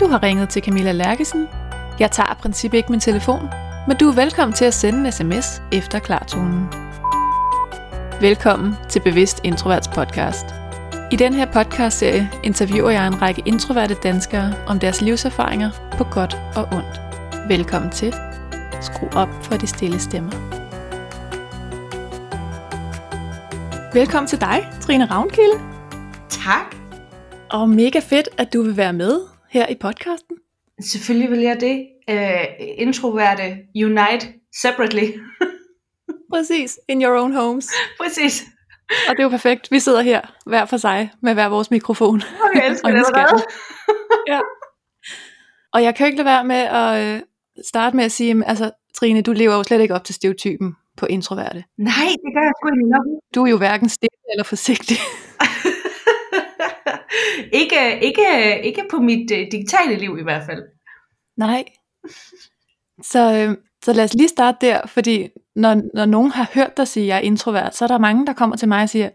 Du har ringet til Camilla Lærkesen. Jeg tager princippet ikke min telefon, men du er velkommen til at sende en sms efter klartonen. Velkommen til Bevidst Introverts podcast. I den her podcastserie interviewer jeg en række introverte danskere om deres livserfaringer på godt og ondt. Velkommen til. Skru op for de stille stemmer. Velkommen til dig, Trine Ravnkilde. Tak. Og mega fedt, at du vil være med her i podcasten. Selvfølgelig vil jeg det. Uh, introverte unite separately. Præcis, in your own homes. Præcis. Og det er jo perfekt. Vi sidder her hver for sig med hver vores mikrofon. Og jeg elsker Og det allerede. ja. Og jeg kan jo ikke lade være med at øh, starte med at sige, altså Trine, du lever jo slet ikke op til stereotypen på introverte. Nej, det gør jeg sgu nok ikke. Du er jo hverken stille eller forsigtig. ikke, ikke, ikke på mit uh, digitale liv i hvert fald. Nej. Så, øh, så lad os lige starte der, fordi når, når nogen har hørt dig sige, at jeg er introvert, så er der mange, der kommer til mig og siger,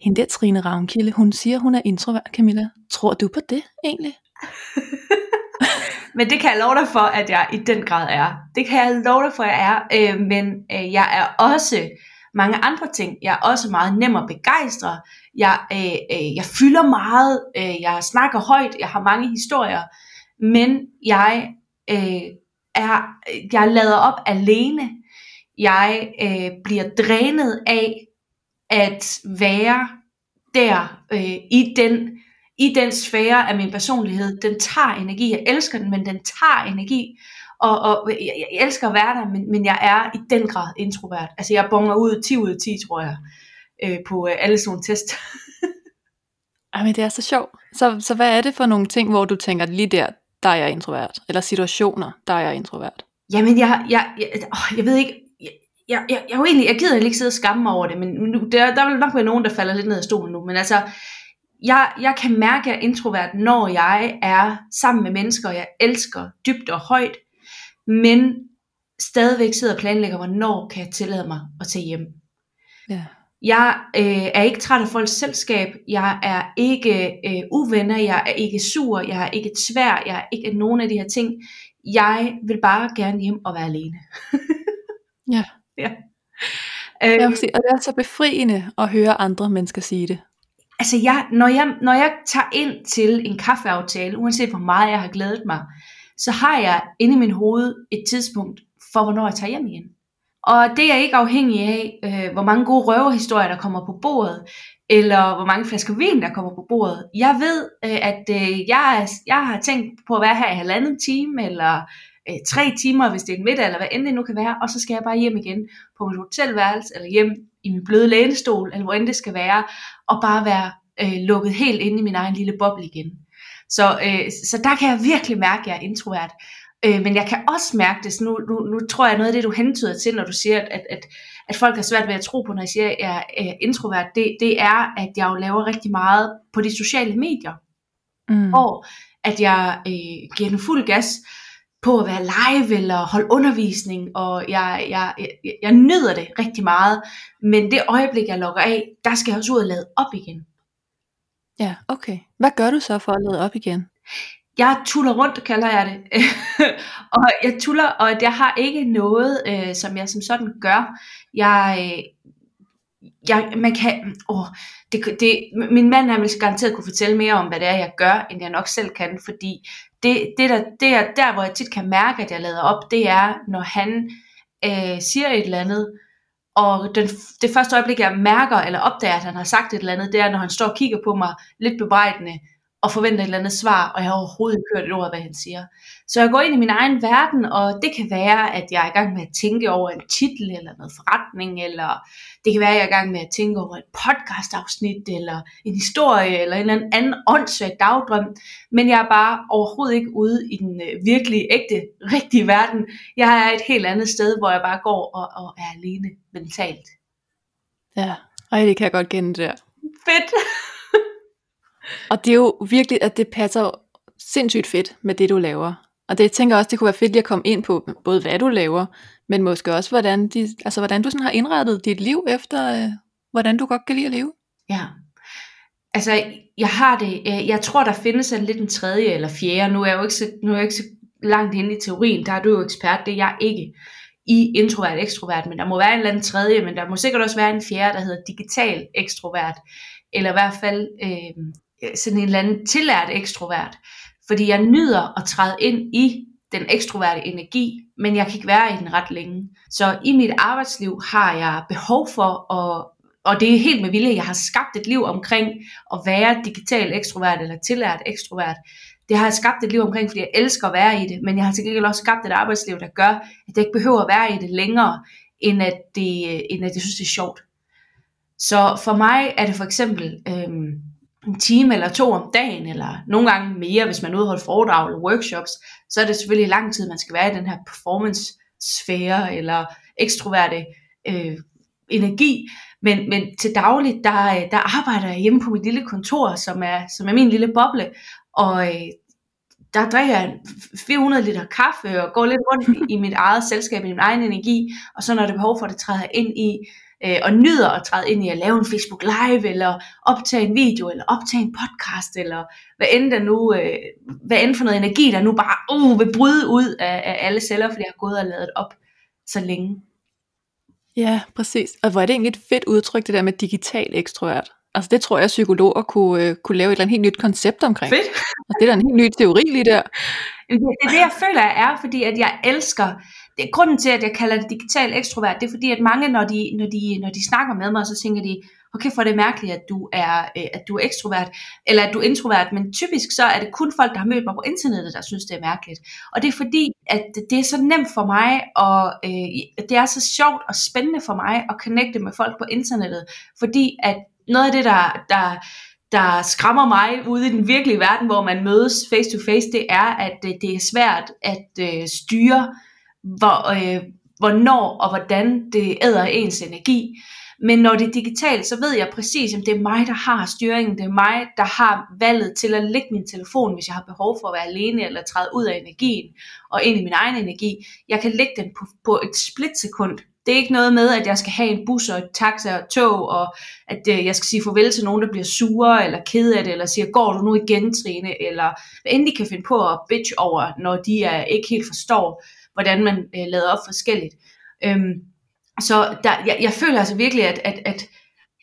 hende der Trine Ravnkilde, hun siger, hun er introvert, Camilla. Tror du på det egentlig? Men det kan jeg love dig for, at jeg i den grad er. Det kan jeg love dig for, at jeg er. Øh, men øh, jeg er også mange andre ting. Jeg er også meget nem at begejstre. Jeg, øh, øh, jeg fylder meget. Øh, jeg snakker højt. Jeg har mange historier. Men jeg øh, er, jeg lader op alene. Jeg øh, bliver drænet af at være der øh, i den i den sfære af min personlighed. Den tager energi. Jeg elsker den, men den tager energi. Og, og øh, jeg, jeg elsker at være der, men, men jeg er i den grad introvert. Altså jeg bonger ud 10 ud af 10, tror jeg, øh, på øh, alle sådan nogle test. Ej, men det er så sjovt. Så, så hvad er det for nogle ting, hvor du tænker, lige der, der er jeg introvert? Eller situationer, der er jeg introvert? Jamen jeg, jeg, jeg, åh, jeg ved ikke, jeg, jeg, jeg, jeg, er jo egentlig, jeg gider ikke sidde og skamme mig over det, men nu, der, der vil nok være nogen, der falder lidt ned af stolen nu, men altså, jeg, jeg kan mærke, at jeg er introvert, når jeg er sammen med mennesker, jeg elsker dybt og højt, men stadigvæk sidder og planlægger, hvornår kan jeg tillade mig at tage hjem. Ja. Jeg øh, er ikke træt af folks selskab, jeg er ikke øh, uvenner, jeg er ikke sur, jeg er ikke tvær, jeg er ikke nogen af de her ting. Jeg vil bare gerne hjem og være alene. Ja. ja. Jeg Øhm, vil sige, og det er så befriende at høre andre mennesker sige det. altså jeg, når, jeg, når jeg tager ind til en kaffeaftale, uanset hvor meget jeg har glædet mig, så har jeg inde i min hoved et tidspunkt for, hvornår jeg tager hjem igen. Og det er ikke afhængig af, øh, hvor mange gode røverhistorier, der kommer på bordet, eller hvor mange flasker vin, der kommer på bordet. Jeg ved, øh, at øh, jeg, er, jeg har tænkt på at være her i halvanden time, eller øh, tre timer, hvis det er en middag, eller hvad end det nu kan være, og så skal jeg bare hjem igen på mit hotelværelse, eller hjem i min bløde lænestol, eller hvor end det skal være, og bare være øh, lukket helt inde i min egen lille boble igen. Så, øh, så der kan jeg virkelig mærke, at jeg er introvert. Øh, men jeg kan også mærke det, så nu, nu, nu tror jeg noget af det, du hentyder til, når du siger, at, at, at folk har svært ved at tro på, når jeg siger, at jeg er introvert, det, det er, at jeg jo laver rigtig meget på de sociale medier, Mm. hvor at jeg øh, giver den fuld gas på at være live eller holde undervisning, og jeg, jeg, jeg, jeg nyder det rigtig meget, men det øjeblik, jeg logger af, der skal jeg også ud og lade op igen. Ja, okay. Hvad gør du så for at lade op igen? Jeg tuller rundt, kalder jeg det. og jeg tuller, og jeg har ikke noget, øh, som jeg som sådan gør. Jeg, øh, jeg man kan, åh, det, det, min mand han vil garanteret kunne fortælle mere om, hvad det er, jeg gør, end jeg nok selv kan, fordi det, det, der, det er der, hvor jeg tit kan mærke, at jeg lader op, det er, når han øh, siger et eller andet, og den, det første øjeblik, jeg mærker eller opdager, at han har sagt et eller andet, det er, når han står og kigger på mig lidt bebrejdende, og forventer et eller andet svar, og jeg har overhovedet ikke hørt et ord af, hvad han siger. Så jeg går ind i min egen verden, og det kan være, at jeg er i gang med at tænke over en titel, eller noget forretning, eller det kan være, at jeg er i gang med at tænke over et podcastafsnit, eller en historie, eller en eller anden åndssvag dagdrøm, men jeg er bare overhovedet ikke ude i den øh, virkelige, ægte, rigtige verden. Jeg er et helt andet sted, hvor jeg bare går og, og er alene mentalt. Ja, ej, det kan jeg godt kende der. Fedt! Og det er jo virkelig, at det passer sindssygt fedt med det, du laver. Og det jeg tænker også, det kunne være fedt lige at komme ind på, både hvad du laver, men måske også, hvordan, de, altså, hvordan du sådan har indrettet dit liv efter, øh, hvordan du godt kan lide at leve. Ja. altså, jeg har det, øh, jeg tror, der findes en lidt en tredje eller fjerde. Nu er jeg jo ikke så, nu er jeg ikke så langt inde i teorien, der er du jo ekspert, det er jeg ikke i introvert ekstrovert, men der må være en eller anden tredje, men der må sikkert også være en fjerde, der hedder digital ekstrovert, eller i hvert fald øh, Øh, sådan en eller anden tillært ekstrovert, fordi jeg nyder at træde ind i den ekstroverte energi, men jeg kan ikke være i den ret længe. Så i mit arbejdsliv har jeg behov for at og det er helt med vilje, jeg har skabt et liv omkring at være digital ekstrovert eller tillært ekstrovert. Det har jeg skabt et liv omkring, fordi jeg elsker at være i det, men jeg har til gengæld også skabt et arbejdsliv, der gør, at jeg ikke behøver at være i det længere, end at, det, øh, end at jeg synes, det er sjovt. Så for mig er det for eksempel øhm, en time eller to om dagen, eller nogle gange mere, hvis man udholder foredrag eller workshops, så er det selvfølgelig lang tid, man skal være i den her performance-sfære, eller ekstroverte øh, energi. Men, men til dagligt, der, øh, der arbejder jeg hjemme på mit lille kontor, som er, som er min lille boble, og øh, der drikker jeg 400 liter kaffe og går lidt rundt i mit eget selskab, i min egen energi, og så når det er behov for det, træder jeg ind i, øh, og nyder at træde ind i at lave en Facebook Live, eller optage en video, eller optage en podcast, eller hvad end, der nu, øh, hvad end for noget energi, der nu bare uh, vil bryde ud af, af alle celler, fordi jeg har gået og lavet op så længe. Ja, præcis. Og hvor er det egentlig et fedt udtryk, det der med digital ekstrovert. Altså det tror jeg, at psykologer kunne, øh, kunne lave et eller andet helt nyt koncept omkring. Fedt. Og det er da en helt ny teori lige der. Det er det, jeg føler, jeg er, fordi at jeg elsker, det er grunden til, at jeg kalder det digital ekstrovert, det er fordi, at mange, når de, når de, når de snakker med mig, så tænker de, okay, for det er mærkeligt, at du er, øh, at du er ekstrovert, eller at du er introvert, men typisk så er det kun folk, der har mødt mig på internettet, der synes, det er mærkeligt. Og det er fordi, at det er så nemt for mig, og øh, det er så sjovt og spændende for mig at connecte med folk på internettet, fordi at noget af det, der, der, der skræmmer mig ude i den virkelige verden, hvor man mødes face to face, det er, at øh, det er svært at øh, styre, hvor, øh, hvornår og hvordan det æder ens energi. Men når det er digitalt, så ved jeg præcis, at det er mig, der har styringen. Det er mig, der har valget til at lægge min telefon, hvis jeg har behov for at være alene eller træde ud af energien og ind i min egen energi. Jeg kan lægge den på, på et splitsekund. Det er ikke noget med, at jeg skal have en bus og et taxa og tog, og at øh, jeg skal sige farvel til nogen, der bliver sure eller ked af det, eller siger, går du nu igen, Trine, eller hvad end de kan finde på at bitch over, når de er, ikke helt forstår, hvordan man øh, lader op forskelligt. Øhm, så der, jeg, jeg føler altså virkelig, at, at, at,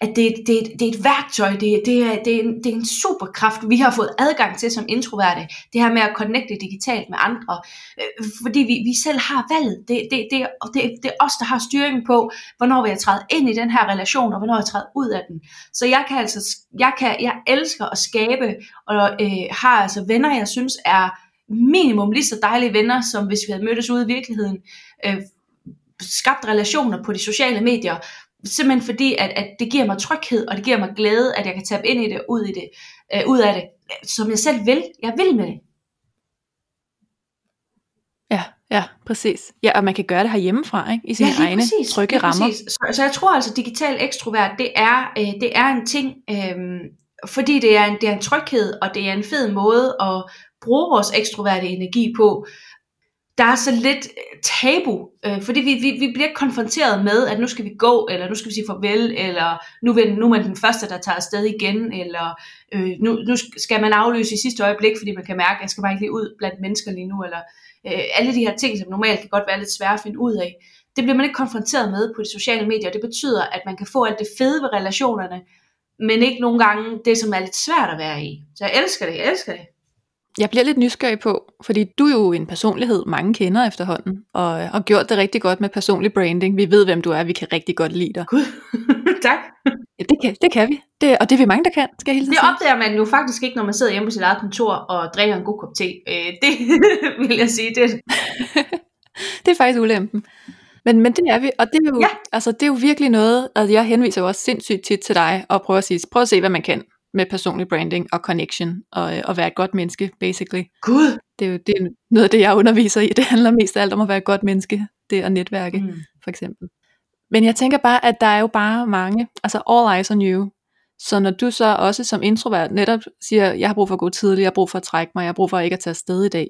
at det, det, det er et værktøj, det, det, er, det, er en, det er en superkraft, vi har fået adgang til som introverte, det her med at connecte digitalt med andre, øh, fordi vi, vi selv har valget, det, det, det, det, det er os, der har styringen på, hvornår vil jeg træde ind i den her relation, og hvornår jeg træder ud af den. Så jeg kan altså, jeg, kan, jeg elsker at skabe, og øh, har altså venner, jeg synes er minimum lige så dejlige venner, som hvis vi havde mødtes ude i virkeligheden, øh, skabt relationer på de sociale medier, simpelthen fordi, at, at det giver mig tryghed, og det giver mig glæde, at jeg kan tabe ind i det, ud, i det, øh, ud af det, som jeg selv vil. Jeg vil med det. Ja, ja, præcis. Ja, og man kan gøre det herhjemmefra, ikke? I sine ja, egne præcis, trygge rammer. Så, så jeg tror altså, digital ekstrovert, det er, øh, det er en ting, øh, fordi det er, en, det er en tryghed, og det er en fed måde at bruge vores ekstroverte energi på, der er så lidt øh, tabu, øh, fordi vi, vi, vi bliver konfronteret med, at nu skal vi gå, eller nu skal vi sige farvel, eller nu, vil, nu er man den første, der tager afsted igen, eller øh, nu, nu skal man aflyse i sidste øjeblik, fordi man kan mærke, at jeg skal bare ikke lige ud blandt mennesker lige nu, eller øh, alle de her ting, som normalt kan godt være lidt svære at finde ud af. Det bliver man ikke konfronteret med på de sociale medier, og det betyder, at man kan få alt det fede ved relationerne, men ikke nogle gange det, som er lidt svært at være i. Så jeg elsker det, jeg elsker det. Jeg bliver lidt nysgerrig på, fordi du er jo en personlighed, mange kender efterhånden, og har gjort det rigtig godt med personlig branding. Vi ved, hvem du er, vi kan rigtig godt lide dig. Gud, tak. Ja, det kan, det kan vi, det, og det er vi mange, der kan, skal jeg hilse Det opdager man jo faktisk ikke, når man sidder hjemme på sit eget kontor og drikker en god kop te. Øh, det vil jeg sige. Det. det er faktisk ulempen. Men, men det er vi, og det er jo, ja. altså, det er jo virkelig noget, altså jeg henviser jo også sindssygt tit til dig, og prøver at sige, prøv at se, hvad man kan med personlig branding og connection, og, øh, og være et godt menneske, basically. Gud! Det er jo det er noget af det, jeg underviser i. Det handler mest af alt om at være et godt menneske. Det at netværke, mm. for eksempel. Men jeg tænker bare, at der er jo bare mange, altså all eyes on you. Så når du så også som introvert netop siger, jeg har brug for at gå tidligt, jeg har brug for at trække mig, jeg har brug for at ikke at tage afsted i dag.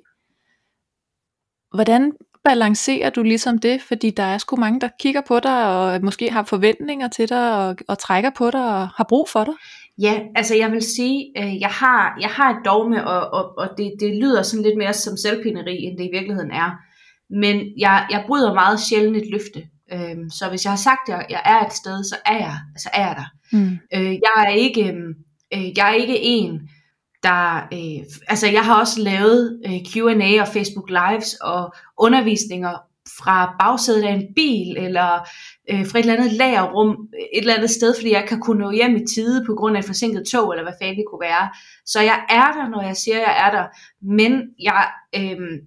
Hvordan balancerer du ligesom det? Fordi der er sgu mange, der kigger på dig, og måske har forventninger til dig, og, og trækker på dig, og har brug for dig. Ja, altså jeg vil sige, øh, jeg, har, jeg har et dogme, og, og, og det, det lyder sådan lidt mere som selvpineri, end det i virkeligheden er. Men jeg, jeg bryder meget sjældent et løfte. Øhm, så hvis jeg har sagt, at jeg er et sted, så er jeg, altså er jeg der. Mm. Øh, jeg er ikke, øh, jeg er ikke en, der, øh, altså jeg har også lavet øh, Q&A og Facebook Lives og undervisninger fra bagsædet af en bil, eller øh, fra et eller andet lagerrum, et eller andet sted, fordi jeg kan kunne nå hjem i tide på grund af et forsinket tog, eller hvad fanden det kunne være. Så jeg er der, når jeg siger, jeg er der, men jeg, øh,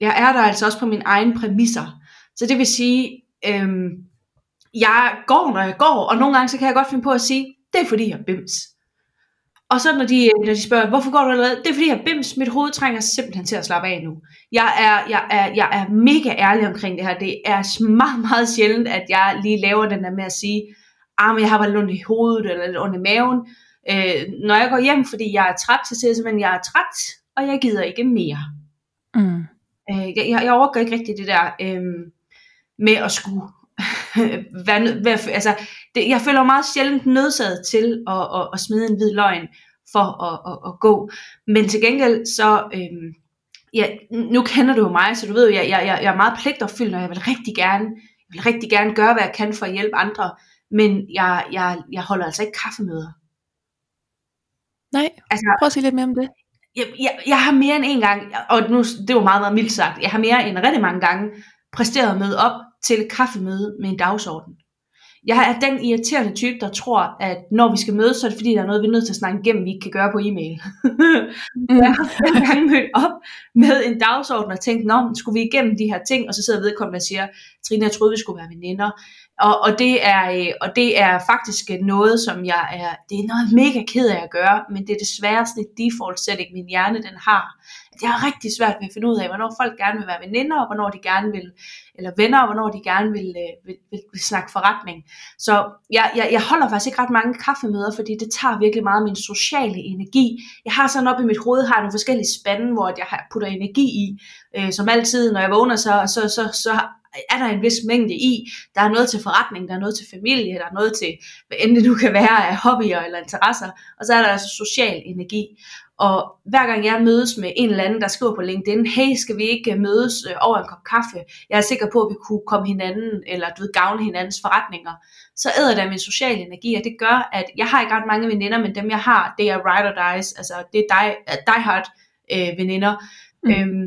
jeg er der altså også på mine egne præmisser. Så det vil sige, øh, jeg går, når jeg går, og nogle gange så kan jeg godt finde på at sige, det er fordi jeg er bims. Og så når de, når de spørger, hvorfor går du allerede? Det er fordi jeg bims, mit hoved trænger simpelthen til at slappe af nu. Jeg er, jeg er, jeg er mega ærlig omkring det her. Det er meget, meget sjældent, at jeg lige laver den der med at sige, ah, men jeg har bare lidt ondt i hovedet, eller lidt ondt i maven. Øh, når jeg går hjem, fordi jeg er træt, så siger jeg simpelthen, jeg er træt, og jeg gider ikke mere. Mm. Øh, jeg, jeg overgår ikke rigtig det der øh, med at skulle være, være, altså, det, jeg føler mig meget sjældent nødsaget til at, at, at smide en hvid løgn for at, at, at gå. Men til gengæld så, øhm, ja, nu kender du jo mig, så du ved jo, jeg, jeg, jeg er meget pligtopfyldt, og jeg vil rigtig gerne, jeg vil rigtig gerne gøre, hvad jeg kan for at hjælpe andre. Men jeg, jeg, jeg holder altså ikke kaffemøder. Nej, altså, prøv at sige lidt mere om det. Jeg, jeg, jeg har mere end en gang, og nu, det var meget, meget mildt sagt, jeg har mere end rigtig mange gange præsteret at møde op til et kaffemøde med en dagsorden. Jeg er den irriterende type, der tror, at når vi skal mødes, så er det fordi, der er noget, vi er nødt til at snakke igennem, vi ikke kan gøre på e-mail. mm. jeg har en gang mødt op med en dagsorden og tænkt, nå, skulle vi igennem de her ting? Og så sidder vedkommende og siger, Trine, jeg troede, vi skulle være veninder. Og, og, det er, øh, og det er faktisk noget, som jeg er, det er noget mega ked af at gøre, men det er desværre sådan et default setting, min hjerne den har. Jeg har rigtig svært ved at finde ud af, hvornår folk gerne vil være veninder, og hvornår de gerne vil, eller venner, og hvornår de gerne vil, øh, vil, vil, vil snakke forretning. Så jeg, jeg, jeg holder faktisk ikke ret mange kaffemøder, fordi det tager virkelig meget min sociale energi. Jeg har sådan op i mit hoved, har nogle forskellige spande, hvor jeg putter energi i, øh, som altid, når jeg vågner, så, så, så, så er der en vis mængde i. Der er noget til forretning, der er noget til familie, der er noget til, hvad end det nu kan være af hobbyer eller interesser, og så er der altså social energi. Og hver gang jeg mødes med en eller anden, der skriver på LinkedIn, hey, skal vi ikke mødes øh, over en kop kaffe? Jeg er sikker på, at vi kunne komme hinanden, eller du ved, gavne hinandens forretninger. Så æder der min sociale energi, og det gør, at jeg har ikke ret mange veninder, men dem jeg har, det er ride or dies, altså det er die, die hard øh, veninder. Mm. Øhm,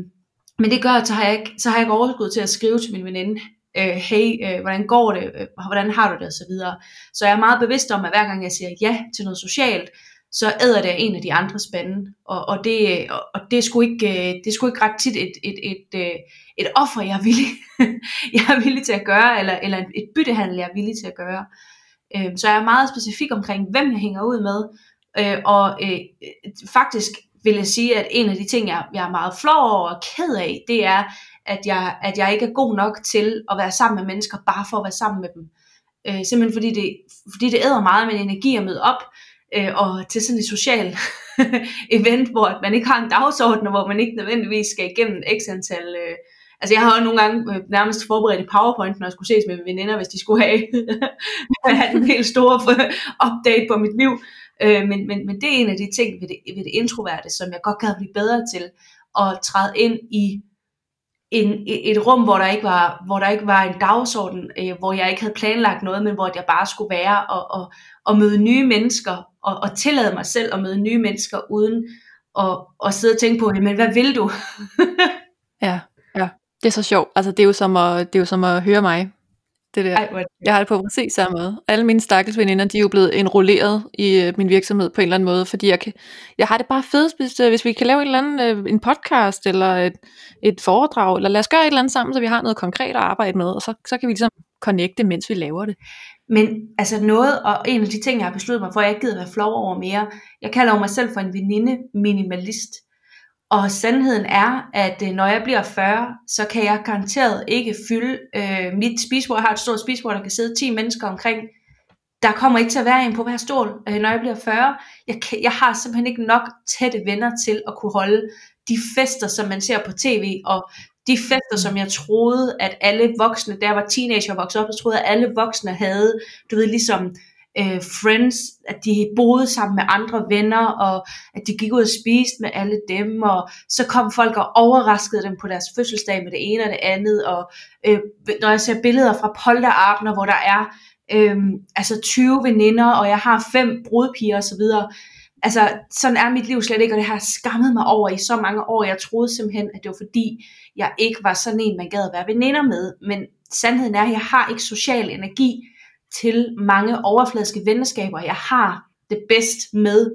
men det gør, at så har jeg ikke, så har jeg ikke overskud til at skrive til min veninde, øh, hey, øh, hvordan går det, øh, hvordan har du det, og så videre. Så jeg er meget bevidst om, at hver gang jeg siger ja til noget socialt, så æder det en af de andre spande, og, og, det, og det, er sgu ikke, øh, det er sgu ikke ret tit et, et, et, øh, et, offer, jeg er, villig, jeg er villig til at gøre, eller, eller et byttehandel, jeg er villig til at gøre. Øhm, så jeg er meget specifik omkring, hvem jeg hænger ud med, øh, og faktisk vil jeg sige, at en af de ting, jeg, jeg er meget flov over og ked af, det er, at jeg, at jeg ikke er god nok til at være sammen med mennesker, bare for at være sammen med dem. Øh, simpelthen fordi det, fordi det æder meget med energi at møde op, øh, og til sådan et socialt event, hvor man ikke har en dagsorden, og hvor man ikke nødvendigvis skal igennem x antal... Øh, altså jeg har jo nogle gange øh, nærmest forberedt i PowerPoint, når jeg skulle ses med mine veninder, hvis de skulle have, have en helt stor update på mit liv. Øh, men, men, men det er en af de ting ved det, ved det introverte, som jeg godt kan blive bedre til, at træde ind i en, et rum, hvor der ikke var, hvor der ikke var en dagsorden, øh, hvor jeg ikke havde planlagt noget, men hvor jeg bare skulle være og, og, og møde nye mennesker, og, og tillade mig selv at møde nye mennesker, uden at, at sidde og tænke på, men hvad vil du? ja, ja, det er så sjovt. Altså, det er jo som at, det er jo som at høre mig det der. Ej, jeg har det på præcis samme måde. Alle mine stakkels veninder, de er jo blevet enrolleret i øh, min virksomhed på en eller anden måde, fordi jeg, kan, jeg har det bare fedest, hvis, øh, hvis vi kan lave en eller anden øh, en podcast, eller et, et foredrag, eller lad os gøre et eller andet sammen, så vi har noget konkret at arbejde med, og så, så kan vi ligesom connecte, mens vi laver det. Men altså noget, og en af de ting, jeg har besluttet mig for, at jeg ikke gider være flov over mere, jeg kalder mig selv for en veninde minimalist. Og sandheden er, at øh, når jeg bliver 40, så kan jeg garanteret ikke fylde øh, mit spisebord. Jeg har et stort spisebord, der kan sidde 10 mennesker omkring. Der kommer ikke til at være en på hver stol, øh, når jeg bliver 40. Jeg, kan, jeg har simpelthen ikke nok tætte venner til at kunne holde de fester, som man ser på tv, og de fester, som jeg troede, at alle voksne, da jeg var teenager og voksede op, så troede jeg, at alle voksne havde, du ved, ligesom øh, friends, at de boede sammen med andre venner, og at de gik ud og spiste med alle dem, og så kom folk og overraskede dem på deres fødselsdag med det ene og det andet, og øh, når jeg ser billeder fra polterabner, hvor der er øh, altså 20 veninder, og jeg har fem brudpiger osv., altså sådan er mit liv slet ikke, og det har skammet mig over i så mange år. Jeg troede simpelthen, at det var fordi, jeg ikke var sådan en, man gad at være veninder med. Men sandheden er, at jeg har ikke social energi til mange overfladiske venskaber. Jeg har det bedst med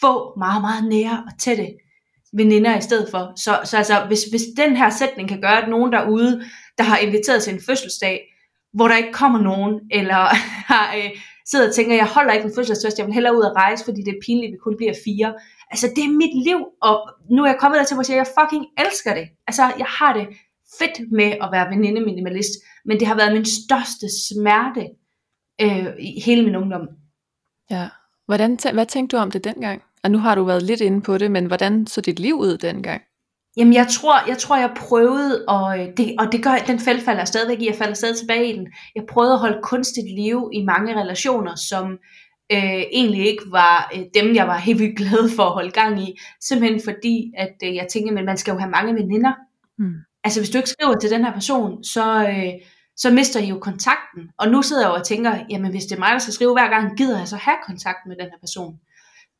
få meget, meget nære og tætte veninder i stedet for. Så, så altså, hvis, hvis den her sætning kan gøre, at nogen derude, der har inviteret til en fødselsdag, hvor der ikke kommer nogen, eller har, øh, sidder og tænker, jeg holder ikke en fødselsdagsfest, jeg vil hellere ud og rejse, fordi det er pinligt, at vi kun bliver fire. Altså, det er mit liv, og nu er jeg kommet der til, hvor jeg jeg fucking elsker det. Altså, jeg har det fedt med at være veninde minimalist, men det har været min største smerte øh, i hele min ungdom. Ja. Hvordan, hvad tænkte du om det dengang? Og nu har du været lidt inde på det, men hvordan så dit liv ud dengang? Jamen jeg tror, jeg tror, jeg prøvede, og det, og det gør, den fald falder stadigvæk i, jeg falder stadig tilbage i den. Jeg prøvede at holde kunstigt liv i mange relationer, som øh, egentlig ikke var øh, dem, jeg var helt vildt glad for at holde gang i. Simpelthen fordi, at øh, jeg tænkte, men man skal jo have mange veninder. Mm. Altså hvis du ikke skriver til den her person, så, øh, så mister I jo kontakten. Og nu sidder jeg og tænker, jamen hvis det er mig, der skal skrive hver gang, gider jeg så have kontakt med den her person.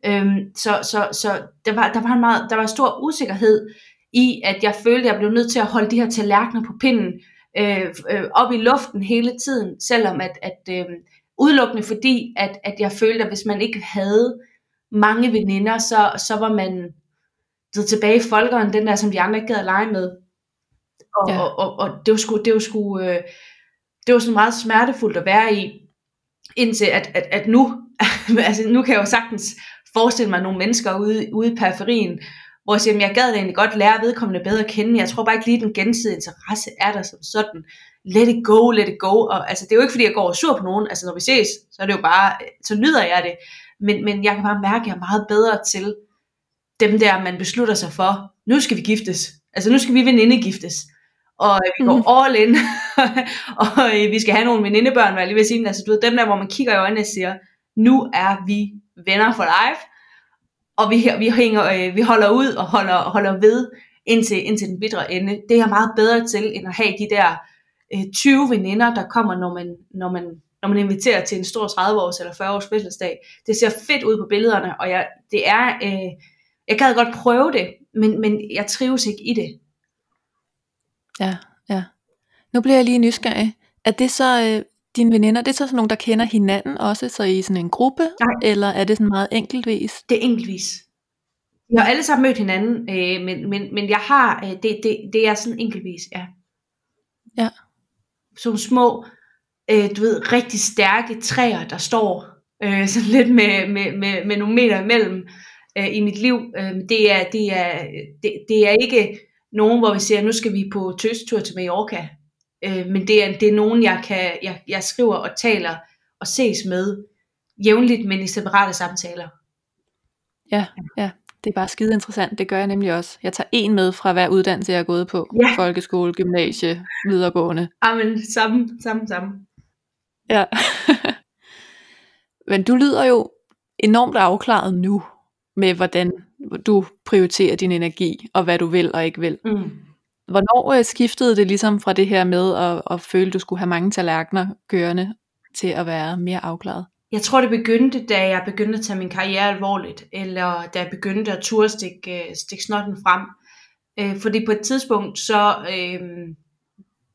Øhm, så så, så der, var, der, var en meget, der var stor usikkerhed i, at jeg følte, at jeg blev nødt til at holde de her tallerkener på pinden øh, øh, op i luften hele tiden, selvom at, at øh, udelukkende fordi, at, at jeg følte, at hvis man ikke havde mange veninder, så, så var man det tilbage i folkeren, den der, som de andre ikke gad at lege med. Og, ja. og, og, og det var sgu, det var sgu, øh, det var sådan meget smertefuldt at være i, indtil at, at, at nu, altså nu kan jeg jo sagtens forestille mig nogle mennesker ude, ude i periferien, hvor jeg siger, jeg gad egentlig godt lære vedkommende bedre at kende, men jeg tror bare ikke lige, den gensidige interesse er der som sådan. Let it go, let it go. Og, altså, det er jo ikke, fordi jeg går sur på nogen. Altså, når vi ses, så er det jo bare, så nyder jeg det. Men, men jeg kan bare mærke, at jeg er meget bedre til dem der, man beslutter sig for, nu skal vi giftes. Altså, nu skal vi veninde giftes. Og vi går mm. all in. og vi skal have nogle venindebørn, hvad jeg lige vil sige. Altså, du ved, dem der, hvor man kigger i øjnene og siger, nu er vi venner for life og vi, vi, hænger, øh, vi holder ud og holder, holder ved indtil, indtil den bitre ende. Det er jeg meget bedre til, end at have de der øh, 20 veninder, der kommer, når man, når man, når man inviterer til en stor 30-års eller 40-års fødselsdag. Det ser fedt ud på billederne, og jeg, det er, øh, jeg gad godt prøve det, men, men jeg trives ikke i det. Ja, ja. Nu bliver jeg lige nysgerrig. Er det så øh, dine veninder, det er så sådan nogle, der kender hinanden også, så i sådan en gruppe? Nej. Eller er det sådan meget enkeltvis? Det er enkeltvis. Vi har alle sammen mødt hinanden, øh, men, men, men jeg har, øh, det, det, det er sådan enkeltvis, ja. Ja. Som små, øh, du ved, rigtig stærke træer, der står øh, sådan lidt med, med, med, med nogle meter imellem øh, i mit liv. Øh, det, er, det, er, det, det er ikke nogen, hvor vi siger, nu skal vi på tøstur til Mallorca. Øh, men det er, det er nogen, jeg, kan, jeg, jeg skriver og taler og ses med jævnligt, men i separate samtaler. Ja, ja. Det er bare skide interessant. Det gør jeg nemlig også. Jeg tager en med fra hver uddannelse, jeg er gået på. Ja. Folkeskole, gymnasie, videregående. Amen, samme, samme, samme. Ja. Men du lyder jo enormt afklaret nu med, hvordan du prioriterer din energi, og hvad du vil og ikke vil. Mm. Hvornår øh, skiftede det ligesom fra det her med at, at føle, at du skulle have mange tallerkener kørende, til at være mere afklaret? Jeg tror, det begyndte, da jeg begyndte at tage min karriere alvorligt, eller da jeg begyndte at turde stikke, øh, stikke snotten frem. Øh, fordi på et tidspunkt, så øh,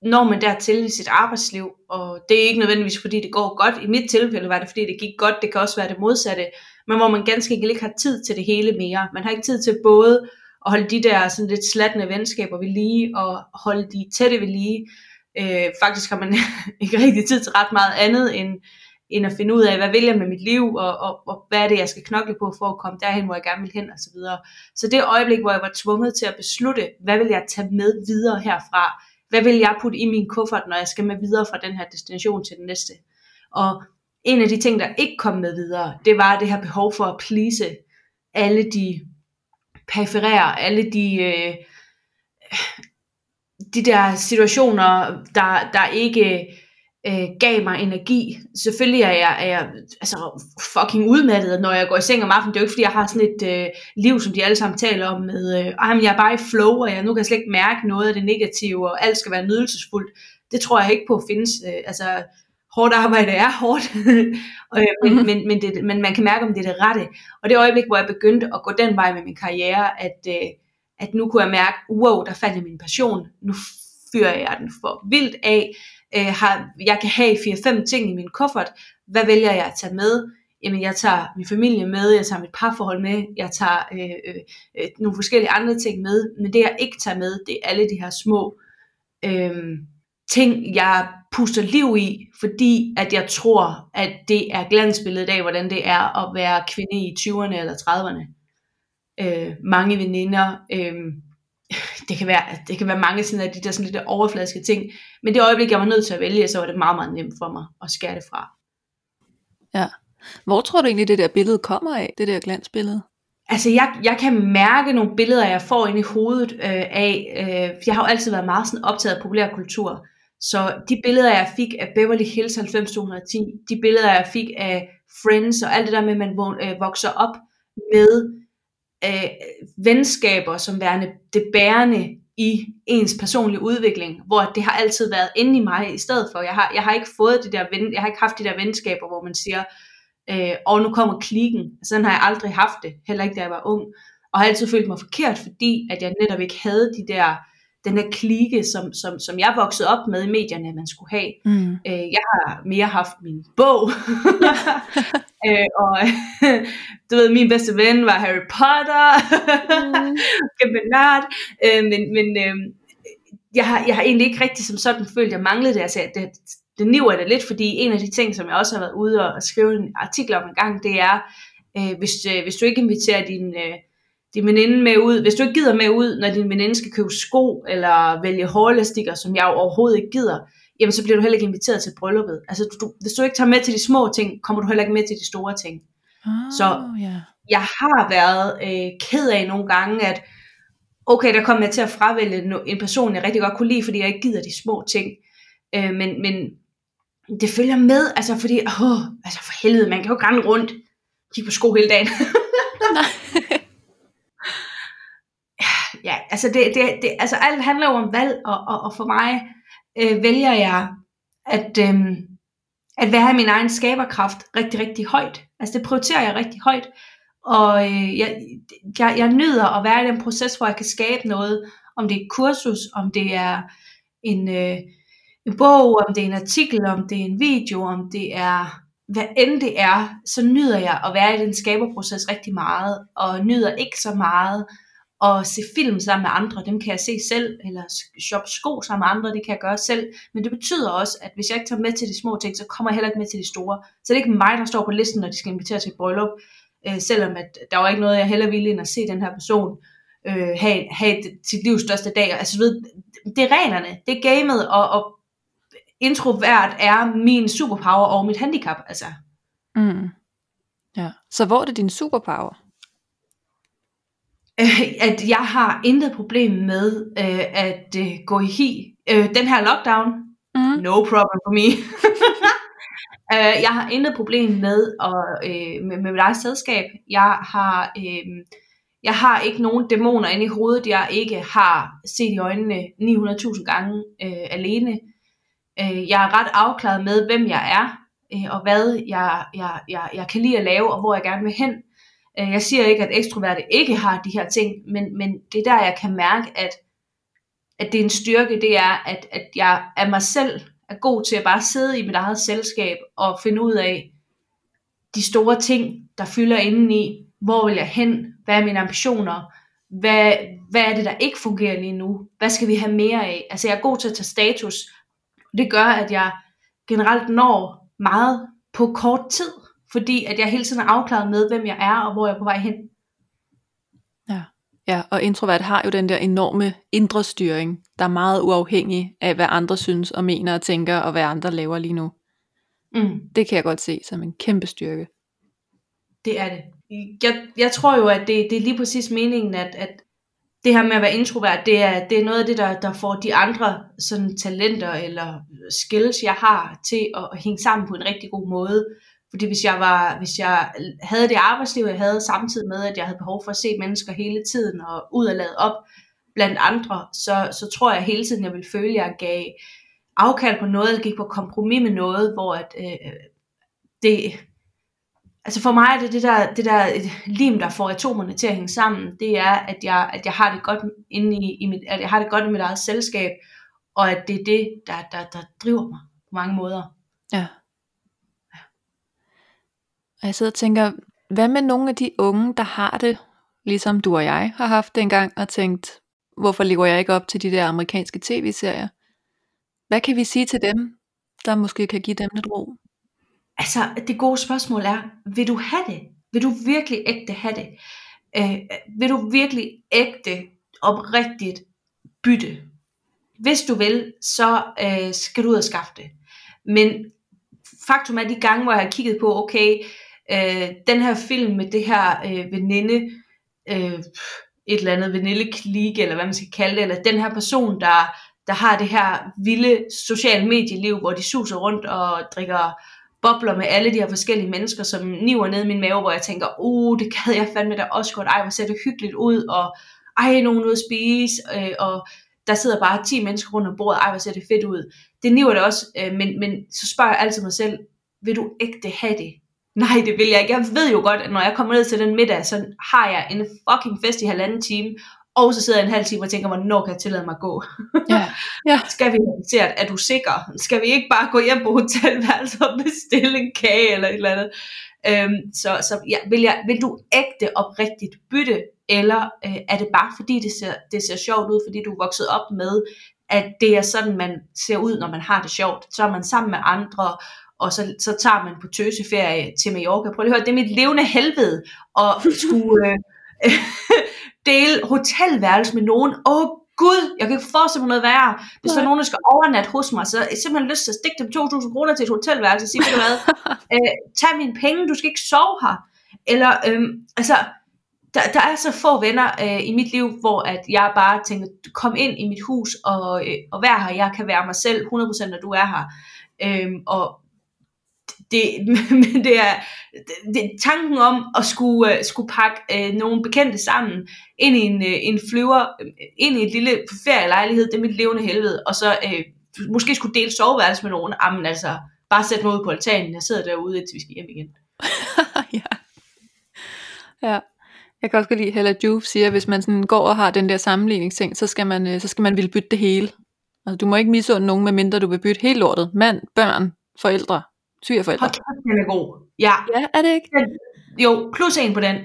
når man dertil i sit arbejdsliv, og det er ikke nødvendigvis, fordi det går godt. I mit tilfælde var det, fordi det gik godt. Det kan også være det modsatte. Men hvor man ganske enkelt ikke har tid til det hele mere. Man har ikke tid til både at holde de der sådan lidt slattende venskaber ved lige, og holde de tætte ved lige. Øh, faktisk har man ikke rigtig tid til ret meget andet, end, end at finde ud af, hvad vil jeg med mit liv, og, og, og hvad er det, jeg skal knokle på for at komme derhen, hvor jeg gerne vil hen, og så videre. Så det øjeblik, hvor jeg var tvunget til at beslutte, hvad vil jeg tage med videre herfra, hvad vil jeg putte i min kuffert, når jeg skal med videre fra den her destination til den næste. Og en af de ting, der ikke kom med videre, det var det her behov for at please alle de periferere alle de, øh, de der situationer, der, der ikke øh, gav mig energi. Selvfølgelig er jeg, er jeg altså, fucking udmattet, når jeg går i seng om aftenen. Det er jo ikke, fordi jeg har sådan et øh, liv, som de alle sammen taler om, med, øh, men jeg er bare i flow, og jeg nu kan jeg slet ikke mærke noget af det negative, og alt skal være nydelsesfuldt. Det tror jeg ikke på findes. Øh, altså, hårdt arbejde er hårdt, øh, men, mm-hmm. men, men, det, men man kan mærke, om det er det rette. Og det øjeblik, hvor jeg begyndte at gå den vej med min karriere, at, øh, at nu kunne jeg mærke, wow, der fandt jeg min passion. Nu fyrer jeg den for vildt af øh, har, jeg kan have 4-5 ting i min kuffert, hvad vælger jeg at tage med? Jamen jeg tager min familie med, jeg tager mit parforhold med, jeg tager øh, øh, øh, nogle forskellige andre ting med, men det jeg ikke tager med, det er alle de her små øh, ting, jeg puster liv i, fordi at jeg tror, at det er glansbilledet af, hvordan det er at være kvinde i 20'erne eller 30'erne. Øh, mange veninder, øh, det kan være, det kan være mange sådan af de der sådan lidt overfladiske ting, men det øjeblik, jeg var nødt til at vælge, så var det meget, meget nemt for mig at skære det fra. Ja. Hvor tror du egentlig, det der billede kommer af, det der glansbillede? Altså, jeg, jeg kan mærke nogle billeder, jeg får ind i hovedet øh, af, øh, jeg har jo altid været meget sådan optaget af populærkultur, så de billeder, jeg fik af Beverly Hills 90210, de billeder, jeg fik af Friends og alt det der med, at man øh, vokser op med øh, venskaber som værende det bærende i ens personlige udvikling, hvor det har altid været inde i mig i stedet for. Jeg har, jeg har ikke fået det der ven, jeg har ikke haft de der venskaber, hvor man siger, øh, og nu kommer klikken. Sådan har jeg aldrig haft det, heller ikke da jeg var ung. Og har altid følt mig forkert, fordi at jeg netop ikke havde de der den her klike, som, som, som jeg voksede op med i medierne, man skulle have. Mm. Øh, jeg har mere haft min bog, øh, og du ved, min bedste ven var Harry Potter, mm. nørd, øh, men, men øh, jeg, har, jeg har egentlig ikke rigtig som sådan følt, at jeg manglede det, altså det, det niver det lidt, fordi en af de ting, som jeg også har været ude og skrive en artikel om en gang, det er, øh, hvis, øh, hvis du ikke inviterer din... Øh, din veninde med ud, hvis du ikke gider med ud, når din veninde skal købe sko, eller vælge hårelastikker, som jeg overhovedet ikke gider, jamen så bliver du heller ikke inviteret til brylluppet. Altså du, hvis du ikke tager med til de små ting, kommer du heller ikke med til de store ting. Oh, så yeah. jeg har været øh, ked af nogle gange, at okay, der kom jeg til at fravælge en person, jeg rigtig godt kunne lide, fordi jeg ikke gider de små ting. Øh, men, men det følger med, altså fordi, åh, altså for helvede, man kan jo ikke rundt, kigge på sko hele dagen. Nej ja, altså, det, det, det, altså alt handler jo om valg, og, og, og for mig øh, vælger jeg at, øh, at være min egen skaberkraft rigtig, rigtig højt. Altså det prioriterer jeg rigtig højt, og øh, jeg, jeg, jeg nyder at være i den proces, hvor jeg kan skabe noget, om det er et kursus, om det er en, øh, en bog, om det er en artikel, om det er en video, om det er hvad end det er, så nyder jeg at være i den skaberproces rigtig meget, og nyder ikke så meget og se film sammen med andre, dem kan jeg se selv, eller shoppe sko sammen med andre, det kan jeg gøre selv. Men det betyder også, at hvis jeg ikke tager med til de små ting, så kommer jeg heller ikke med til de store. Så det er ikke mig, der står på listen, når de skal invitere til et bryllup, øh, selvom at der var ikke noget, jeg heller ville end at se den her person øh, have, have sit livs største dag. Altså, ved, det er reglerne, det er gamet, og, og introvert er min superpower og mit handicap. Altså. Mm. Ja. Så hvor er det din superpower? Øh, at jeg har intet problem med øh, at øh, gå i hi. Øh, den her lockdown, mm. no problem for me. øh, jeg har intet problem med, at, øh, med, med mit selskab. Jeg har, øh, jeg har ikke nogen dæmoner inde i hovedet, jeg ikke har set i øjnene 900.000 gange øh, alene. Øh, jeg er ret afklaret med, hvem jeg er, øh, og hvad jeg, jeg, jeg, jeg kan lide at lave, og hvor jeg gerne vil hen. Øh, jeg siger ikke, at ekstroverte ikke har de her ting, men, men det er der, jeg kan mærke, at, at det er en styrke, det er, at, at jeg af mig selv er god til at bare sidde i mit eget selskab og finde ud af de store ting, der fylder indeni. Hvor vil jeg hen? Hvad er mine ambitioner? Hvad, hvad er det, der ikke fungerer lige nu? Hvad skal vi have mere af? Altså jeg er god til at tage status. Det gør, at jeg generelt når meget på kort tid fordi at jeg hele tiden er afklaret med, hvem jeg er, og hvor jeg er på vej hen. Ja. Ja, og introvert har jo den der enorme indre styring, der er meget uafhængig af, hvad andre synes og mener og tænker, og hvad andre laver lige nu. Mm. Det kan jeg godt se som en kæmpe styrke. Det er det. Jeg, jeg tror jo, at det, det er lige præcis meningen, at, at det her med at være introvert, det er, det er noget af det, der, der får de andre sådan, talenter eller skills, jeg har til at, at hænge sammen på en rigtig god måde. Fordi hvis jeg, var, hvis jeg havde det arbejdsliv, jeg havde samtidig med, at jeg havde behov for at se mennesker hele tiden og ud og lade op blandt andre, så, så tror jeg hele tiden, jeg ville føle, at jeg gav afkald på noget, eller gik på kompromis med noget, hvor at, øh, det, altså for mig er det det der, det der lim, der får atomerne til at hænge sammen, det er, at jeg, at jeg har det godt inde i, i mit, at jeg har det godt i mit eget selskab, og at det er det, der, der, der driver mig på mange måder. Ja. Og jeg sidder og tænker, hvad med nogle af de unge, der har det, ligesom du og jeg har haft det engang, og tænkt, hvorfor lever jeg ikke op til de der amerikanske tv-serier? Hvad kan vi sige til dem, der måske kan give dem lidt ro? Altså, det gode spørgsmål er, vil du have det? Vil du virkelig ægte have det? Øh, vil du virkelig ægte, oprigtigt bytte? Hvis du vil, så øh, skal du ud og skaffe det. Men faktum er de gange, hvor jeg har kigget på, okay, øh, øh, den her film med det her øh, veninde, øh, et eller andet vanilleklik, eller hvad man skal kalde det, eller den her person, der, der har det her vilde sociale medieliv, hvor de suser rundt og drikker bobler med alle de her forskellige mennesker, som niver ned i min mave, hvor jeg tænker, uh, det gad jeg fandme da også godt, ej, hvor ser det hyggeligt ud, og ej, nogen ude at spise, øh, og der sidder bare 10 mennesker rundt om bordet, ej, hvor ser det fedt ud. Det niver det også, øh, men, men så spørger jeg altid mig selv, vil du ægte have det? Nej, det vil jeg ikke. Jeg ved jo godt, at når jeg kommer ned til den middag, så har jeg en fucking fest i halvanden time, og så sidder jeg en halv time og tænker, hvornår kan jeg tillade mig at gå? Ja. Ja. Skal vi se, at er du sikker? Skal vi ikke bare gå hjem på hotelværelset og bestille en kage eller et eller andet? Øhm, så så ja, vil, jeg, vil du ægte oprigtigt bytte, eller øh, er det bare fordi det ser, det ser sjovt ud, fordi du er vokset op med, at det er sådan, man ser ud, når man har det sjovt. Så er man sammen med andre, og så, så tager man på tøseferie til Mallorca. Prøv lige at høre, det er mit levende helvede at skulle øh, dele hotelværelse med nogen. Åh oh, gud, jeg kan ikke forestille mig noget værre. Hvis der er nogen, der skal overnatte hos mig, så er jeg simpelthen lyst til at stikke dem 2.000 kroner til et hotelværelse og sige, ved du hvad, øh, tag mine penge, du skal ikke sove her. Eller, øh, altså, der, der er så få venner øh, i mit liv, hvor at jeg bare tænker, kom ind i mit hus og, øh, og vær her, jeg kan være mig selv 100% når du er her. Øh, og det, men det er det, tanken om at skulle, uh, skulle pakke uh, nogle bekendte sammen ind i en, uh, en flyver, ind i et lille ferielejlighed, det er mit levende helvede, og så uh, måske skulle dele soveværelse med nogen, jamen altså, bare sætte mig ud på altanen, jeg sidder derude, indtil vi skal hjem igen. ja. Ja. Jeg kan også lide, Hella Juve siger, at hvis man sådan går og har den der sammenligningsting, så skal man, så skal man ville bytte det hele. Altså, du må ikke misunde nogen, medmindre du vil bytte helt lortet. Mand, børn, forældre, Svigerforældre. Hold kæft, den er god. Ja. Ja, er det ikke? Jo, plus en på den.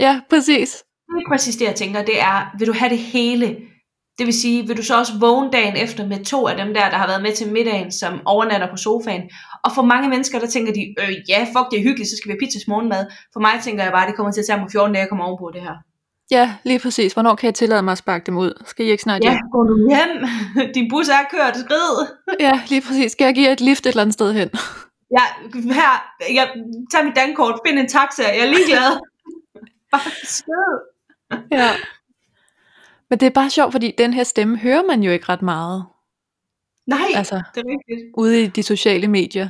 Ja, præcis. Det er præcis det, jeg tænker. Det er, vil du have det hele? Det vil sige, vil du så også vågne dagen efter med to af dem der, der har været med til middagen, som overnatter på sofaen? Og for mange mennesker, der tænker de, øh, ja, fuck, det er hyggeligt, så skal vi have pizza til morgenmad. For mig tænker jeg bare, det kommer til at tage mig 14 dage at komme ovenpå det her. Ja, lige præcis. Hvornår kan jeg tillade mig at sparke dem ud? Skal I ikke snart Ja, hjem? går du hjem? Din bus er kørt, skrid. Ja, lige præcis. Skal jeg give jer et lift et eller andet sted hen? Ja, her, jeg tager mit dankort, find en taxa, jeg er ligeglad. Bare skrid. ja. Men det er bare sjovt, fordi den her stemme hører man jo ikke ret meget Nej, Altså. det er rigtigt. ude i de sociale medier.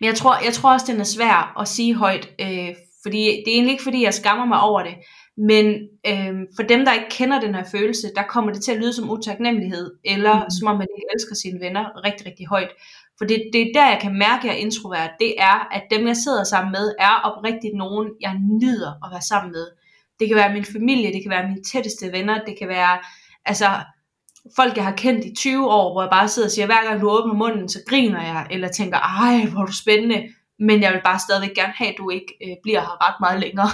Men jeg tror, jeg tror også, den er svær at sige højt, øh, fordi det er egentlig ikke, fordi jeg skammer mig over det, men øh, for dem, der ikke kender den her følelse, der kommer det til at lyde som utaknemmelighed, eller mm. som om man ikke elsker sine venner rigtig, rigtig højt. For det, det er der, jeg kan mærke, at jeg er introvert. Det er, at dem, jeg sidder sammen med, er oprigtigt nogen, jeg nyder at være sammen med. Det kan være min familie, det kan være mine tætteste venner, det kan være altså, folk, jeg har kendt i 20 år, hvor jeg bare sidder og siger, hver gang du åbner munden, så griner jeg, eller tænker, ej, hvor er du spændende, men jeg vil bare stadigvæk gerne have, at du ikke øh, bliver her ret meget længere.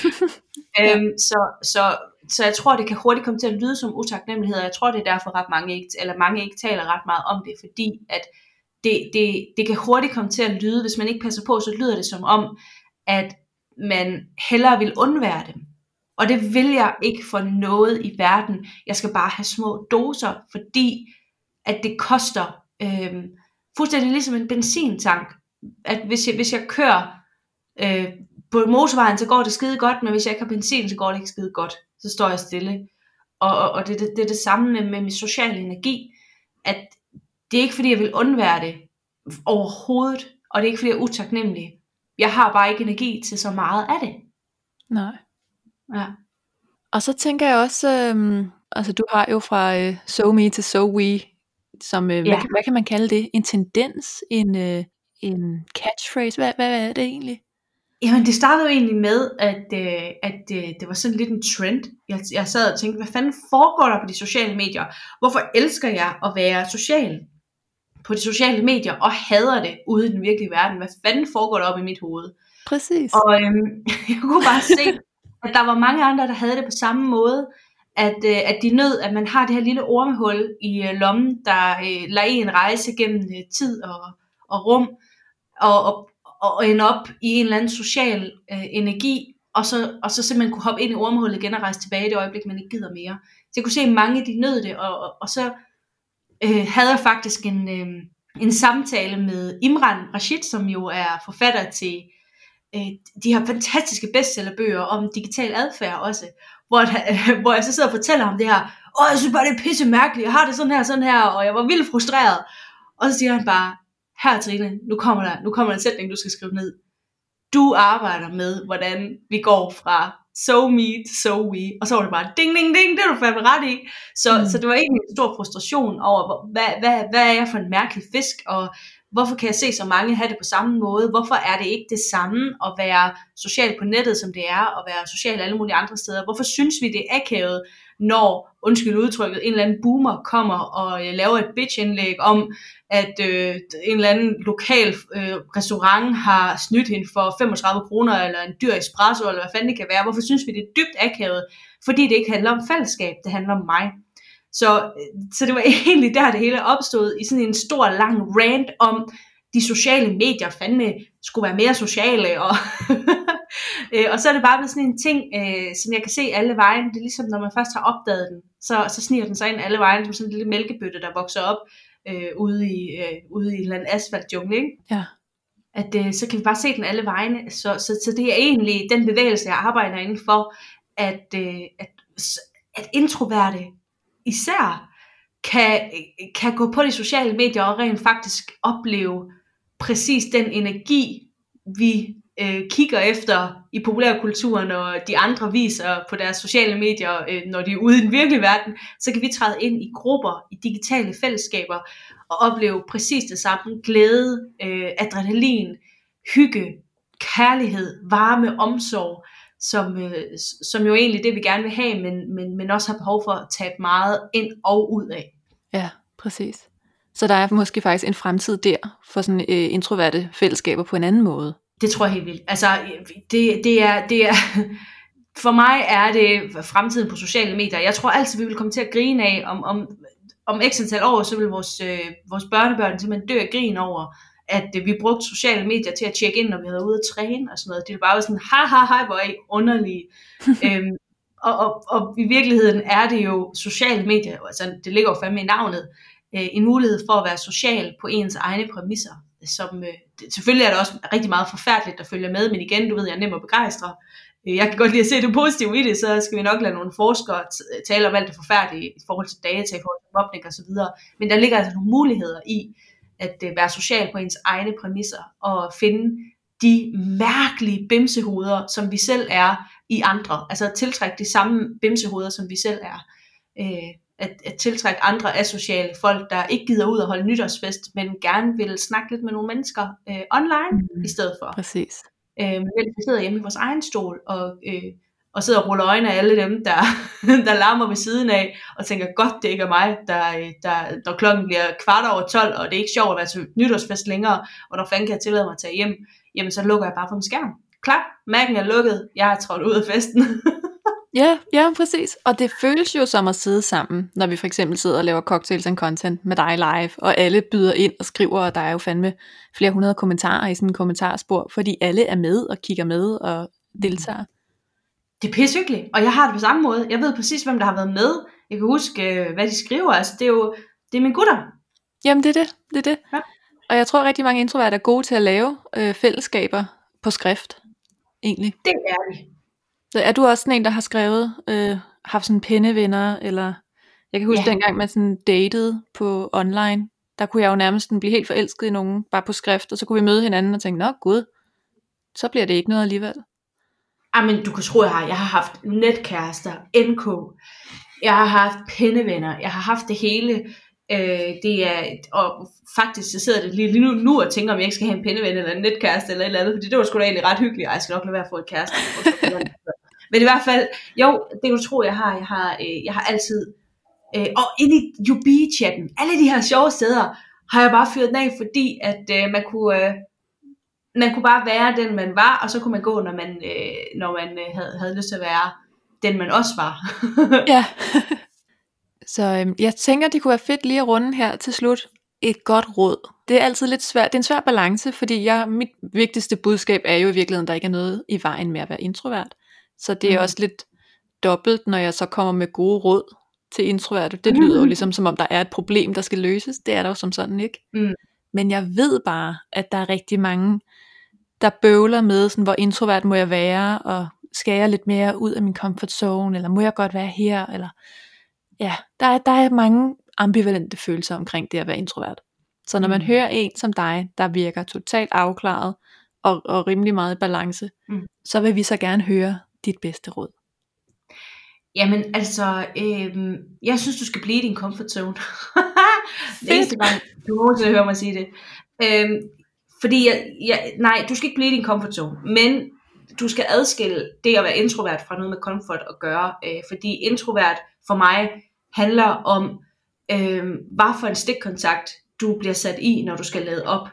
øhm, så, så, så jeg tror, det kan hurtigt komme til at lyde som utaknemmelighed, og jeg tror, det er derfor ret mange ikke, eller mange ikke taler ret meget om det, fordi at det, det, det kan hurtigt komme til at lyde, hvis man ikke passer på, så lyder det som om, at man hellere vil undvære dem. Og det vil jeg ikke for noget i verden. Jeg skal bare have små doser, fordi at det koster øh, fuldstændig ligesom en benzintank. At hvis jeg, hvis jeg kører øh, på motorvejen, så går det skide godt, men hvis jeg ikke har benzin, så går det ikke skide godt. Så står jeg stille. og, og, og det, det, det er det samme med, med min social energi, at det er ikke fordi, jeg vil undvære det overhovedet, og det er ikke fordi, jeg er utaknemmelig. Jeg har bare ikke energi til så meget af det. Nej. Ja. Og så tænker jeg også, øhm, altså du har jo fra øh, so me til so we, som, øh, Ja. hvad, kan- hvad kan man kalde det? En tendens, en, øh, en catchphrase, hvad, hvad er det egentlig? Jamen, det startede jo egentlig med, at, øh, at øh, det var sådan lidt en trend. Jeg, jeg sad og tænkte, hvad fanden foregår der på de sociale medier? Hvorfor elsker jeg at være social på de sociale medier, og hader det ude i den virkelige verden? Hvad fanden foregår der op i mit hoved? Præcis. Og øhm, jeg kunne bare se, at der var mange andre, der havde det på samme måde. At, øh, at de nød, at man har det her lille ormehul i øh, lommen, der øh, lader en rejse gennem øh, tid og, og rum, og, og, og ende op i en eller anden social øh, energi, og så, og så simpelthen kunne hoppe ind i ormehullet igen og rejse tilbage i det øjeblik, man ikke gider mere. Så jeg kunne se, at mange de nød det, og, og, og så øh, havde jeg faktisk en, øh, en samtale med Imran Rashid, som jo er forfatter til øh, de her fantastiske bestsellerbøger om digital adfærd også, hvor, øh, hvor jeg så sidder og fortæller ham det her, åh, jeg synes bare, det er pisse mærkeligt, jeg har det sådan her, sådan her, og jeg var vildt frustreret. Og så siger han bare, her Trine, nu kommer der, nu kommer der en sætning, du skal skrive ned. Du arbejder med, hvordan vi går fra so me to so we, og så var det bare ding, ding, ding, det er du fandme ret i. Så, Mm. så det var egentlig en stor frustration over, hvad, hvad, hvad er jeg for en mærkelig fisk, og hvorfor kan jeg se så mange have det på samme måde? Hvorfor er det ikke det samme at være social på nettet, som det er at være social alle mulige andre steder? Hvorfor synes vi, det er akavet, når, undskyld udtrykket, en eller anden boomer kommer og øh, laver et bitch-indlæg om, at øh, en eller anden lokal øh, restaurant har snydt hende for 35 kroner, eller en dyr espresso, eller hvad fanden det kan være. Hvorfor synes vi, det er dybt akavet? Fordi det ikke handler om fællesskab, det handler om mig. Så, øh, så det var egentlig der, det hele opstod, i sådan en stor, lang rant om, de sociale medier fandme skulle være mere sociale, og, øh, og så er det bare blevet sådan en ting, øh, som jeg kan se alle vejen. Det er ligesom, når man først har opdaget den, så, så sniger den sig ind alle vejen, som sådan en lille mælkebøtte, der vokser op øh, ude, i, øh, ude i en eller anden asfaltjungle, ikke? Ja. at øh, så kan vi bare se den alle vegne. Så, så, så det er egentlig den bevægelse, jeg arbejder inden for, at, øh, at, at introverte især kan, kan gå på de sociale medier og rent faktisk opleve præcis den energi, vi øh, kigger efter i populærkulturen, og de andre viser på deres sociale medier, øh, når de er ude i den virkelige verden, så kan vi træde ind i grupper, i digitale fællesskaber, og opleve præcis det samme. Glæde, øh, adrenalin, hygge, kærlighed, varme, omsorg, som, øh, som jo egentlig det, vi gerne vil have, men, men, men også har behov for at tabe meget ind og ud af. Ja, præcis. Så der er måske faktisk en fremtid der for sådan øh, introverte fællesskaber på en anden måde. Det tror jeg helt vildt. Altså, det, det, er, det er, for mig er det fremtiden på sociale medier. Jeg tror altid, vi vil komme til at grine af, om, om, om x antal år, så vil vores, øh, vores børnebørn simpelthen dø af grin over, at øh, vi brugte sociale medier til at tjekke ind, når vi havde ude at træne og sådan noget. Det var bare sådan, ha ha ha, hvor er I underlige. øhm, og, og, og i virkeligheden er det jo sociale medier, altså det ligger jo fandme i navnet, øh, en mulighed for at være social på ens egne præmisser. Som, øh, det, selvfølgelig er der også rigtig meget forfærdeligt, der følger med, men igen, du ved, jeg er nem at begejstre. Øh, jeg kan godt lide at se det positive i det, så skal vi nok lade nogle forskere øh, tale om alt det forfærdelige i forhold til data, i forhold til mobning og så videre. Men der ligger altså nogle muligheder i at øh, være social på ens egne præmisser og finde de mærkelige bimsehoveder, som vi selv er i andre. Altså at tiltrække de samme bimsehoveder, som vi selv er. Øh, at, at tiltrække andre asociale folk, der ikke gider ud og holde nytårsfest, men gerne vil snakke lidt med nogle mennesker øh, online Mhm. i stedet for. Præcis. Øh, men vi sidder hjemme i vores egen stol og, øh, og sidder og ruller øjnene af alle dem, der, der larmer ved siden af, og tænker, godt det ikke er mig, der, der, når klokken bliver kvart over 12, og det er ikke sjovt at være til nytårsfest længere, og når fanden kan jeg tillade mig at tage hjem, jamen så lukker jeg bare for min skærm. Klap, Mac'en er lukket, jeg er trådt ud af festen. Ja, ja, præcis. Og det føles jo som at sidde sammen, når vi for eksempel sidder og laver cocktails and content med dig live, og alle byder ind og skriver, og der er jo fandme flere hundrede kommentarer i sådan en kommentarspor, fordi alle er med og kigger med og deltager. det er pissehyggeligt, og jeg har det på samme måde. Jeg ved præcis, hvem der har været med. Jeg kan huske, øh, hvad de skriver. Altså, det er jo det er mine gutter. Jamen det er det, det er det. Ja. Og jeg tror rigtig mange introverte er gode til at lave øh, fællesskaber på skrift, egentlig. Det er de. Så er du også sådan en, der har skrevet øh, haft sådan pindevenner, eller jeg kan huske Ja. dengang man sådan datede på online, der kunne jeg jo nærmest blive helt forelsket i nogen, bare på skrift, og så kunne vi møde hinanden og tænke, nå gud, så bliver det ikke noget alligevel. Jamen, du kan tro, jeg har. Jeg har haft netkærester, NK. Jeg har haft pindevenner. Jeg har haft det hele. Øh, det er, og faktisk så sidder det lige, lige nu, nu og tænker, om jeg ikke skal have en pindeven eller en netkæreste eller et eller andet, fordi det var sgu da egentlig ret hyggeligt. Ej, jeg skal nok lade være at få et kæreste. Men i hvert fald, jo, det du tror, jeg har. Jeg har, øh, jeg har altid, øh, og ind i UB-chatten, alle de her sjove steder, har jeg bare fyret den af, fordi at øh, man kunne... Øh, man kunne bare være den, man var, og så kunne man gå, når man, øh, når man øh, havde, havde lyst til at være den, man også var. Ja. så øhm, jeg tænker, det kunne være fedt lige at runde her til slut et godt råd. Det er altid lidt svært. Det er en svær balance, fordi jeg, mit vigtigste budskab er jo i virkeligheden, der ikke er noget i vejen med at være introvert. Så det er Mm. mm. også lidt dobbelt, når jeg så kommer med gode råd til introverte. Det lyder jo ligesom, som om der er et problem, der skal løses. Det er der jo som sådan ikke. Mm. Men jeg ved bare, at der er rigtig mange, der bøvler med, sådan, hvor introvert må jeg være, og skal jeg lidt mere ud af min comfort zone, eller må jeg godt være her, eller ja, der er, der er mange ambivalente følelser omkring det at være introvert. Så når man Mm. hører en som dig, der virker totalt afklaret, og, og rimelig meget i balance, Mm. så vil vi så gerne høre dit bedste råd. Jamen, altså, øhm, jeg synes, du skal blive i din comfort zone. det eneste gang, du nogensinde hører mig sige det. Øhm, fordi, jeg, jeg, nej, du skal ikke blive i din comfort zone, men du skal adskille det at være introvert fra noget med comfort at gøre. Øh, fordi introvert for mig handler om, øh, hvad for en stikkontakt du bliver sat i, når du skal lade op.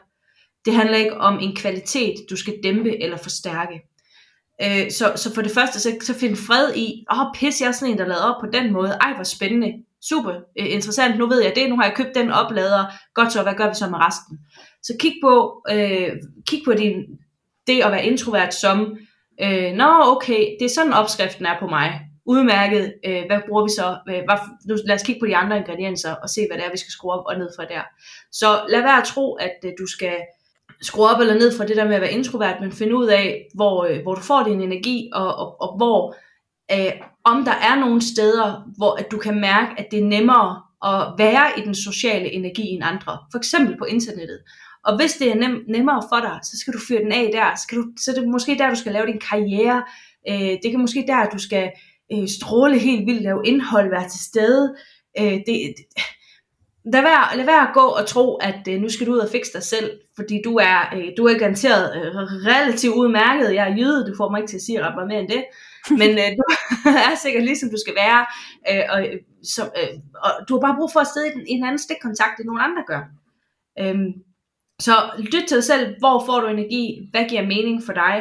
Det handler ikke om en kvalitet, du skal dæmpe eller forstærke. Øh, så, så for det første, så, så find fred i, åh oh, pis, jeg er sådan en, der lader op på den måde. Ej, hvor spændende. Super øh, interessant, nu ved jeg det, nu har jeg købt den oplader. Godt så, hvad gør vi så med resten? Så kig på, øh, kig på din, det at være introvert som, øh, nå okay, det er sådan opskriften er på mig. Udmærket, øh, hvad bruger vi så? Øh, hvad, nu, lad os kigge på de andre ingredienser og se, hvad det er, vi skal skrue op og ned fra der. Så lad være at tro, at øh, du skal skrue op eller ned fra det der med at være introvert, men finde ud af, hvor, øh, hvor du får din energi, og, og, og hvor, øh, om der er nogle steder, hvor at du kan mærke, at det er nemmere at være i den sociale energi end andre. For eksempel på internettet. Og hvis det er nem, nemmere for dig, så skal du fyre den af der. Så, skal du, så er det måske der, du skal lave din karriere. Øh, det kan måske der, du skal øh, stråle helt vildt, lave indhold, være til stede. Øh, det, det, lad være, lad være at gå og tro, at øh, nu skal du ud og fikse dig selv, fordi du er, øh, du er garanteret øh, relativt udmærket. Jeg er jøde, du får mig ikke til at sige ret meget mere end det. Men øh, du er sikkert ligesom du skal være, øh, og, øh, så, øh, og du har bare brug for at sidde i en, i en anden stikkontakt, end nogen andre gør. Øhm, så lyt til dig selv, hvor får du energi, hvad giver mening for dig,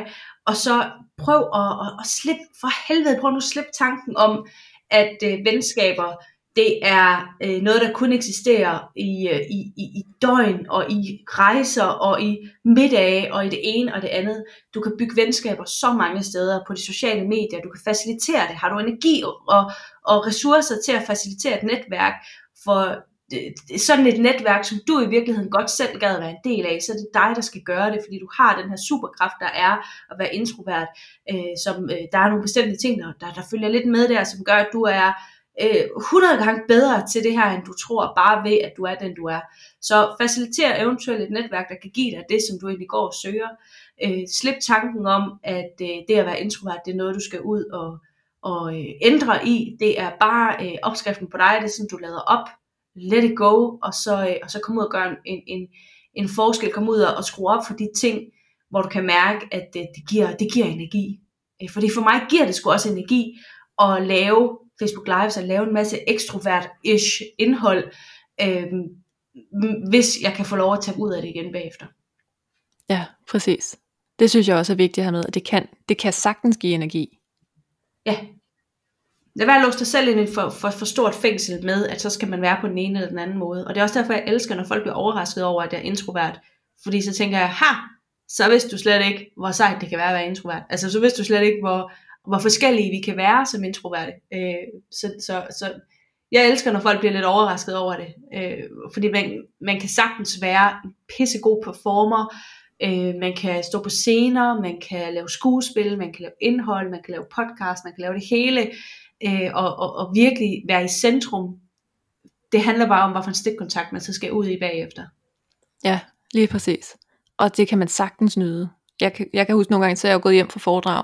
og så prøv at, at, at slippe, for helvede, prøv nu at slippe tanken om, at øh, venskaber, det er øh, noget, der kun eksisterer i, øh, i, i, i døgn, og i rejser, og i middage, og i det ene og det andet. Du kan bygge venskaber så mange steder på de sociale medier, du kan facilitere det. Har du energi og, og ressourcer til at facilitere et netværk for øh, sådan et netværk, som du i virkeligheden godt selv gad være en del af, så er det dig, der skal gøre det, fordi du har den her superkraft, der er at være introvert, øh, som øh, der er nogle bestemte ting, der, der, der følger lidt med der, som gør, at du er øh, 100 gange bedre til det her, end du tror, bare ved, at du er den, du er. Så faciliter eventuelt et netværk, der kan give dig det, som du egentlig går og søger. Øh, slip tanken om, at øh, det at være introvert, det er noget, du skal ud og, og øh, ændre i. Det er bare øh, opskriften på dig, det er sådan, du lader op let it go, og så, øh, og så kom ud og gør en, en, en forskel, Kom ud og, og skrue op for de ting, hvor du kan mærke, at det, det, giver, det giver energi. Øh, Fordi for mig giver det sgu også energi at lave Facebook Lives, at lave en masse ekstrovert-ish indhold, øh, hvis jeg kan få lov at tage ud af det igen bagefter. Ja, præcis. Det synes jeg også er vigtigt at have med, at det kan, det kan sagtens give energi. Ja. Lad være at låse dig selv ind i for, for, for stort fængsel med, at så skal man være på den ene eller den anden måde. Og det er også derfor, jeg elsker, når folk bliver overrasket over, at jeg er introvert. Fordi så tænker jeg, ha, så vidste du slet ikke, hvor sejt det kan være at være introvert. Altså så vidste du slet ikke, hvor, hvor forskellige vi kan være som introverte. Øh, så, så, så jeg elsker, når folk bliver lidt overrasket over det. Øh, fordi man, man kan sagtens være en pissegod performer, Øh, man kan stå på scener, man kan lave skuespil, man kan lave indhold, man kan lave podcast, man kan lave det hele, øh, og, og, og virkelig være i centrum. Det handler bare om, hvilken stikkontakt man så skal ud i bagefter. Ja, lige præcis. Og det kan man sagtens nyde. Jeg kan, jeg kan huske nogle gange, så jeg er gået hjem fra foredrag,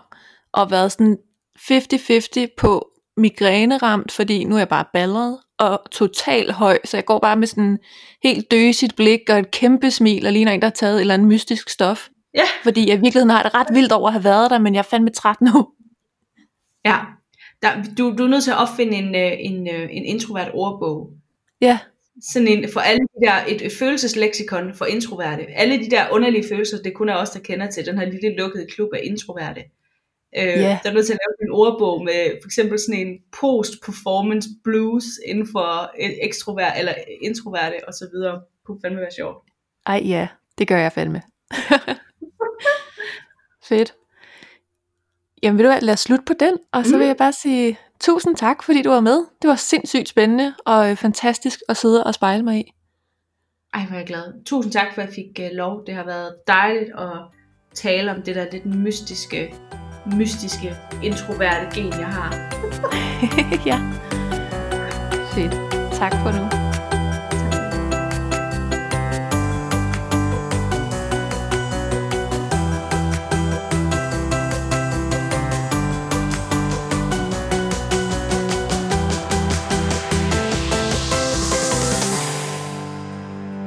og været sådan 50-50 på migræneramt, fordi nu er jeg bare balleret, og total høj, så jeg går bare med sådan helt døsigt blik og et kæmpe smil, og ligner en, der har taget et eller andet mystisk stof. Ja. Fordi jeg i virkeligheden har det ret vildt over at have været der, men jeg er fandme træt nu. Ja, der, du, du er nødt til at opfinde en, øh, en, øh, en introvert ordbog. Ja, Sådan en, for alle de der, et, et følelsesleksikon for introverte. Alle de der underlige følelser, det kun er os, der kender til den her lille lukkede klub af introverte. Øh, Ja. Der er nødt til at lave en ordbog med for eksempel sådan en post-performance blues inden for øh, ekstrovert eller introverte og så videre. Det kunne fandme være sjovt. ej ja, det gør jeg fandme. Fedt. Jamen ved du lad os slutte på den, og så Mm. vil jeg bare sige tusind tak, fordi du var med. Det var sindssygt spændende og øh, fantastisk at sidde og spejle mig i. Ej, hvor er jeg glad. Tusind tak for, at jeg fik uh, lov. Det har været dejligt at tale om det der lidt mystiske, mystiske, introverte gen, jeg har. ja. Fedt. Tak for nu.